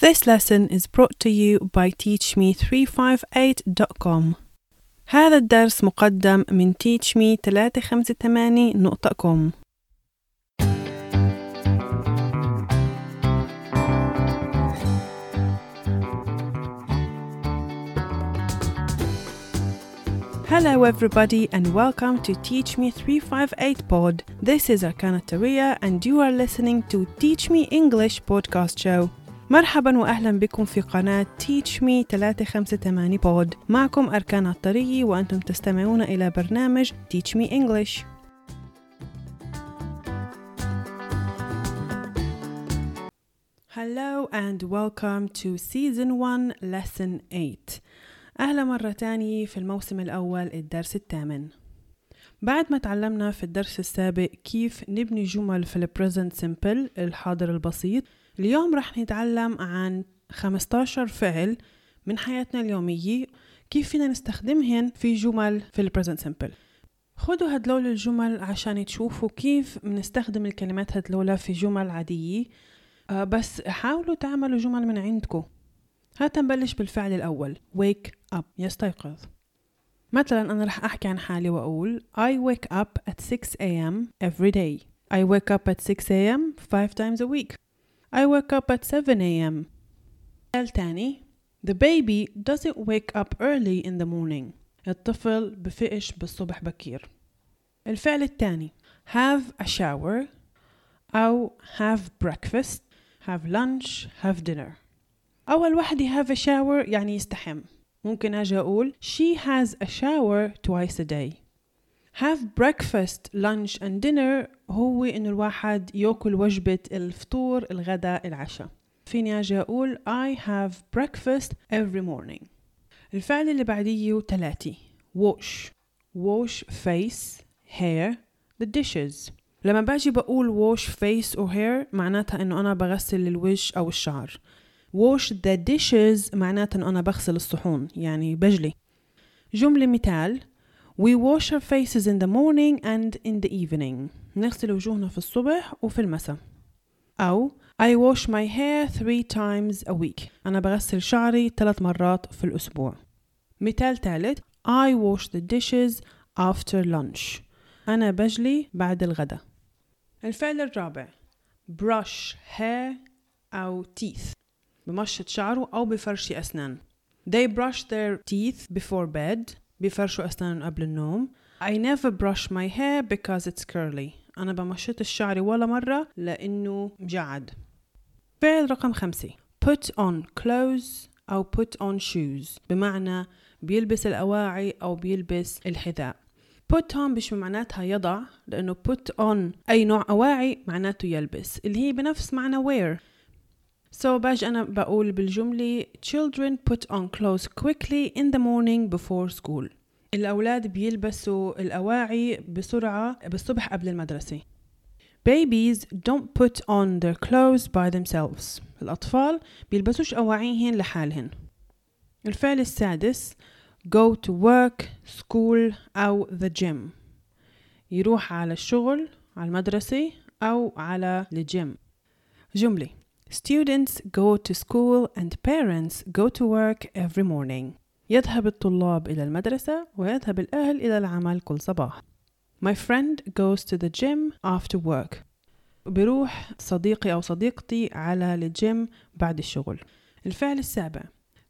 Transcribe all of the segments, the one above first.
This lesson is brought to you by teachme358.com. هذا الدرس مقدم من teachme358.com. Hello, everybody, and welcome to Teach Me 358 Pod. This is Arkana Taria, and you are listening to Teach Me English podcast show. مرحبا واهلا بكم في قناة Teach Me 358 Pod معكم أركان الطريقي وأنتم تستمعون إلى برنامج Teach Me English. Hello and welcome to season 1 lesson 8 أهلا مرة تانية في الموسم الأول الدرس الثامن. بعد ما تعلمنا في الدرس السابق كيف نبني جمل في ال present simple الحاضر البسيط اليوم رح نتعلم عن 15 فعل من حياتنا اليومية كيف فينا نستخدمهن في جمل في ال present simple خدوا هدلول الجمل عشان تشوفوا كيف بنستخدم الكلمات هدلولا في جمل عادية. آه بس حاولوا تعملوا جمل من عندكم. هات نبلش بالفعل الأول. wake up. يستيقظ مثلا أنا رح أحكي عن حالي وأقول I wake up at 6 a.m. every day. I wake up at 6 a.m. five times a week. I wake up at 7 a.m. مثال تاني The baby doesn't wake up early in the morning الطفل بفقش بالصبح بكير الفعل الثاني have a shower أو have breakfast have lunch have dinner أول وحدة have a shower يعني يستحم ممكن أجي أقول she has a shower twice a day have breakfast lunch and dinner هو إنه الواحد يأكل وجبة الفطور الغداء العشاء. فيني أجي أقول I have breakfast every morning. الفعل اللي بعديه تلاتي. Wash. Wash face hair the dishes. لما باجي بقول wash face or hair معناتها إنه أنا بغسل الوجه أو الشعر. Wash the dishes معناتها إنه أنا بغسل الصحون يعني بجلي. جملة مثال. We wash our faces in the morning and in the evening. نغسل وجوهنا في الصبح وفي المساء. أو I wash my hair three times a week. أنا بغسل شعري ثلاث مرات في الأسبوع. مثال ثالث I wash the dishes after lunch. أنا بجلي بعد الغداء. الفعل الرابع brush hair أو teeth. بمشط شعره أو بفرشي أسنان. They brush their teeth before bed. بيفرشوا أسنانهم قبل النوم. I never brush my hair because it's curly. أنا بمشط الشعر ولا مرة لأنه مجعد. فعل رقم خمسة. Put on clothes أو put on shoes. بمعنى بيلبس الأواعي أو بيلبس الحذاء. Put on مش معناتها يضع لأنه put on أي نوع أواعي معناته يلبس. اللي هي بنفس معنى wear. So باجي أنا بقول بالجملة children put on clothes quickly in the morning before school. الأولاد بيلبسوا الأواعي بسرعة بالصبح قبل المدرسة. Babies don't put on their clothes by themselves. الأطفال بيلبسوش أواعيهن لحالهن. الفعل السادس go to work, school أو the gym. يروح على الشغل على المدرسة أو على الجيم. جملة. Students go to school and parents go to work every morning. يذهب الطلاب إلى المدرسة ويذهب الأهل إلى العمل كل صباح. My friend goes to the gym after work. بروح صديقي أو صديقتي على الجيم بعد الشغل. الفعل السابع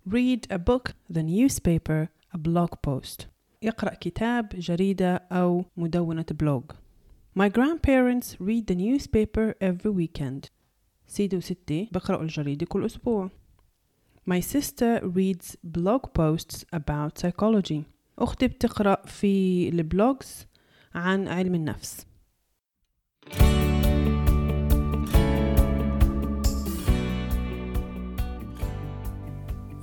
read a book, the newspaper, a blog post. يقرأ كتاب، جريدة أو مدونة بلوج. My grandparents read the newspaper every weekend. سيدي وستي بقرأوا الجريدة كل أسبوع. My sister reads blog posts about psychology. أختي بتقرأ في البلوجز عن علم النفس.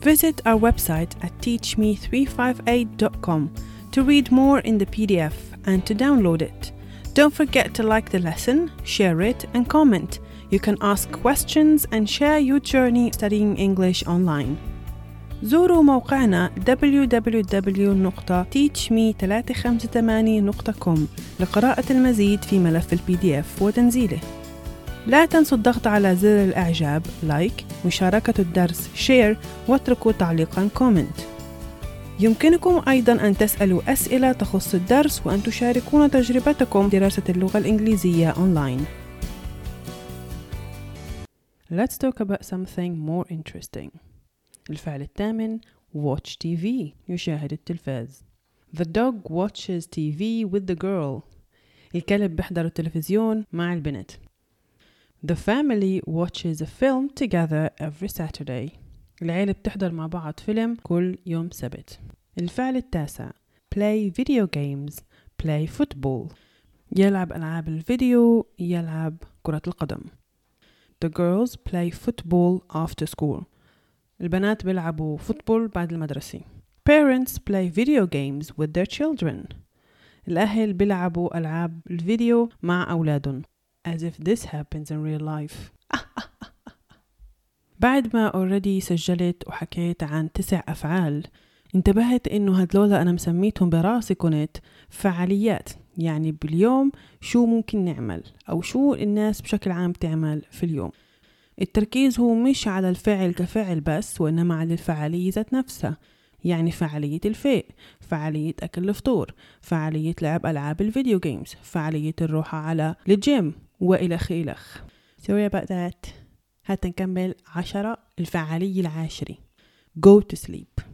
Visit our website at teachme358.com to read more in the PDF and to download it. Don't forget to like the lesson, share it, and comment. You can ask questions and share your journey studying English online. زوروا موقعنا www.teachme358.com لقراءة المزيد في ملف البي دي اف وتنزيله. لا تنسوا الضغط على زر الإعجاب like مشاركة الدرس share واتركوا تعليقا comment يمكنكم أيضا أن تسألوا أسئلة تخص الدرس وأن تشاركون تجربتكم دراسة اللغة الإنجليزية online Let's talk about something more interesting الفعل الثامن watch TV يشاهد التلفاز The dog watches TV with the girl الكلب بيحضر التلفزيون مع البنت The family watches a film together every Saturday العيلة بتحضر مع بعض فيلم كل يوم سبت الفعل التاسع play video games play football يلعب ألعاب الفيديو يلعب كرة القدم The girls play football after school البنات بيلعبوا فوتبول بعد المدرسة Parents play video games with their children الأهل بيلعبوا ألعاب الفيديو مع أولادهم as if this happens in real life بعد ما already سجلت وحكيت عن تسع أفعال انتبهت إنه هدلولا أنا مسميتهم براسي كنت فعاليات. يعني باليوم شو ممكن نعمل؟ أو شو الناس بشكل عام تعمل في اليوم؟ التركيز هو مش على الفعل كفعل بس وإنما على الفعالية ذات نفسها. يعني فعالية الفيقة فعالية أكل الفطور فعالية لعب ألعاب الفيديو games فعالية الروحة على الجيم وإلخ إلخ sorry about that. هات نكمل عشرة الفعالية العاشرة. Go to sleep.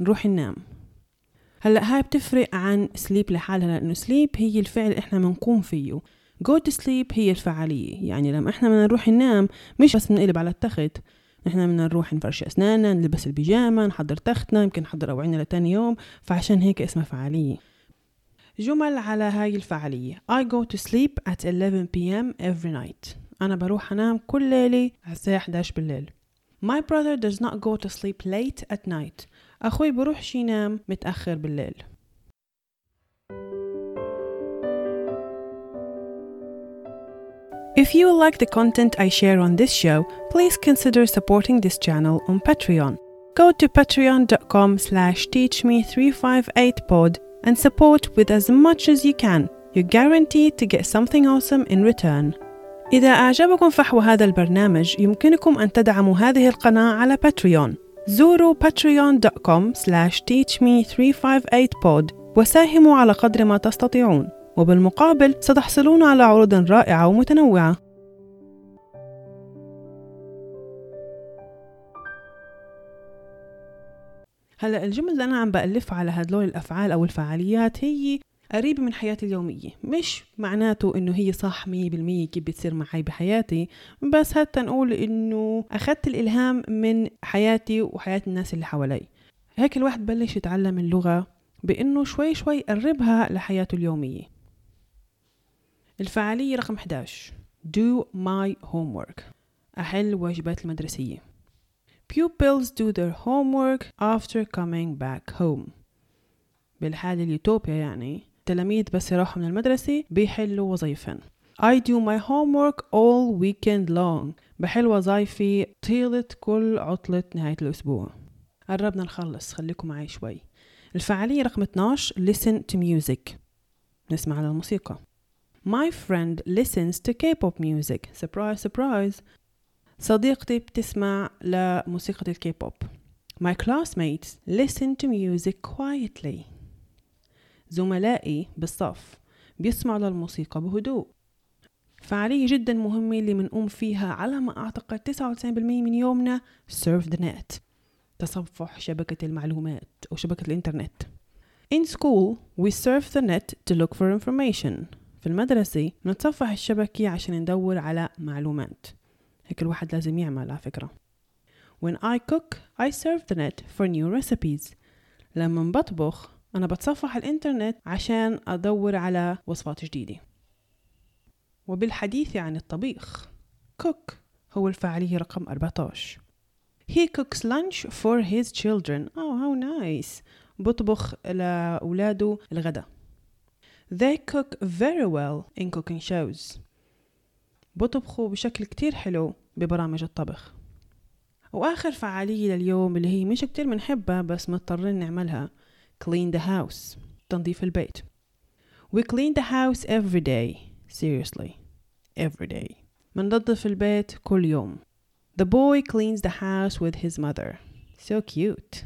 نروح ننام. هلا هاي بتفرق عن sleep لحالها لأنه sleep هي الفعل إحنا بنقوم فيه. go to sleep هي الفعالية. يعني لما إحنا بدنا نروح ننام مش بس نقلب على التخت. نحن بدنا نروح نفرش أسناننا نلبس البيجامة نحضر تختنا يمكن نحضر أوعينا لتاني يوم. فعشان هيك اسمها فعالية. جمل على هاي الفعالية. I go to sleep at 11 p.m. every night. أنا بروح أنام كل ليلة على الساعة 11 بالليل. My brother does not go to sleep late at night. أخوي بروحش ينام متأخر بالليل If you like the content I share on this show, please consider supporting this channel on Patreon. Go to patreon.com slash teachme358pod and support with as much as you can. You're guaranteed to get something awesome in return. إذا أعجبكم فحوى هذا البرنامج يمكنكم أن تدعموا هذه القناة على باتريون زوروا patreon.com slash teachme358pod وساهموا على قدر ما تستطيعون. وبالمقابل ستحصلون على عروض رائعة ومتنوعة. هلا الجمل اللي أنا عم بألفها على هدول الأفعال أو الفعاليات هي قريبة من حياتي اليومية. مش معناته إنه هي صح مية بالمية كيف بتصير معي بحياتي بس حتى نقول إنه أخذت الإلهام من حياتي وحياة الناس اللي حوالي. هيك الواحد بلش يتعلم اللغة بإنه شوي شوي يقربها لحياته اليومية. الفعالية رقم 11 Do my homework. أحل واجبات المدرسية. Pupils do their homework after coming back home. بالحالة اليوتوبيا يعني. التلاميذ بس يروحوا من المدرسة بيحلوا وظيفا I do my homework all weekend long. بحل وظايفي طيلة كل عطلة نهاية الأسبوع. قربنا نخلص خليكم معي شوي. الفعالية رقم 12 listen to music. نسمع للموسيقى. My friend listens to K-pop music. Surprise surprise. صديقتي بتسمع لموسيقى الكي-بوب My classmates listen to music quietly. زملائي بالصف بيسمعوا للموسيقى بهدوء. فعالية جدا مهمة اللي منقوم فيها على ما أعتقد 99% من يومنا surf the net تصفح شبكة المعلومات أو شبكة الإنترنت. In school we surf the net to look for information. في المدرسة نتصفح الشبكة عشان ندور على معلومات. هيك الواحد لازم يعمل على فكرة. When I cook I surf the net for new recipes. لما بطبخ أنا بتصفح الإنترنت عشان أدور على وصفات جديدة وبالحديث عن الطبيخ cook هو الفعالية رقم 14 He cooks lunch for his children. Oh, how nice. بطبخ لأولاده الغداء. They cook very well in cooking shows. بطبخوا بشكل كتير حلو ببرامج الطبخ. وآخر فعالية لليوم اللي هي مش كتير بنحبها بس مضطرين نعملها clean the house. تنظيف البيت. We clean the house every day. Seriously. Every day. بننظف البيت كل يوم. The boy cleans the house with his mother. So cute.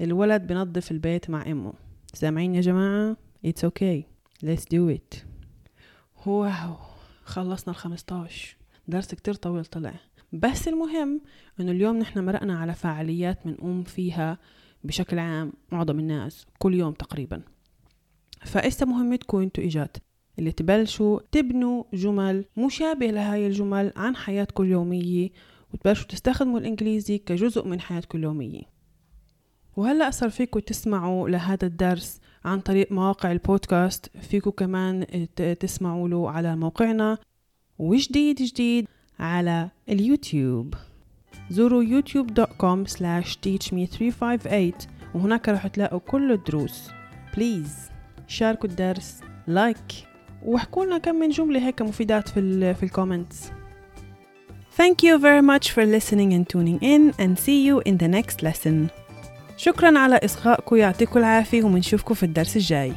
الولد بنظف البيت مع أمه. سامعين يا جماعة؟ It's okay. Let's do it. واو خلصنا الخمستاش درس كتير طويل طلع. بس المهم إنه اليوم نحن مرقنا على فعاليات بنقوم فيها بشكل عام معظم الناس كل يوم تقريبا. فإسا مهمتكم أنتوا إجات؟ اللي تبلشوا تبنوا جمل مشابهة لهاي الجمل عن حياتكم اليومية وتبلشوا تستخدموا الإنجليزي كجزء من حياتكم اليومية. وهلأ صار فيكم تسمعوا لهذا الدرس عن طريق مواقع البودكاست فيكم كمان تسمعوا له على موقعنا. وجديد جديد على اليوتيوب. زوروا youtube.com slash teachme358 وهناك راح تلاقوا كل الدروس please شاركوا الدرس like واحكوا لنا كم من جملة هيك مفيدات في ال في ال comments Thank you very much for listening and tuning in and see you in the next lesson. شكرا على إصغائكم يعطيكم العافية ومنشوفكم في الدرس الجاي.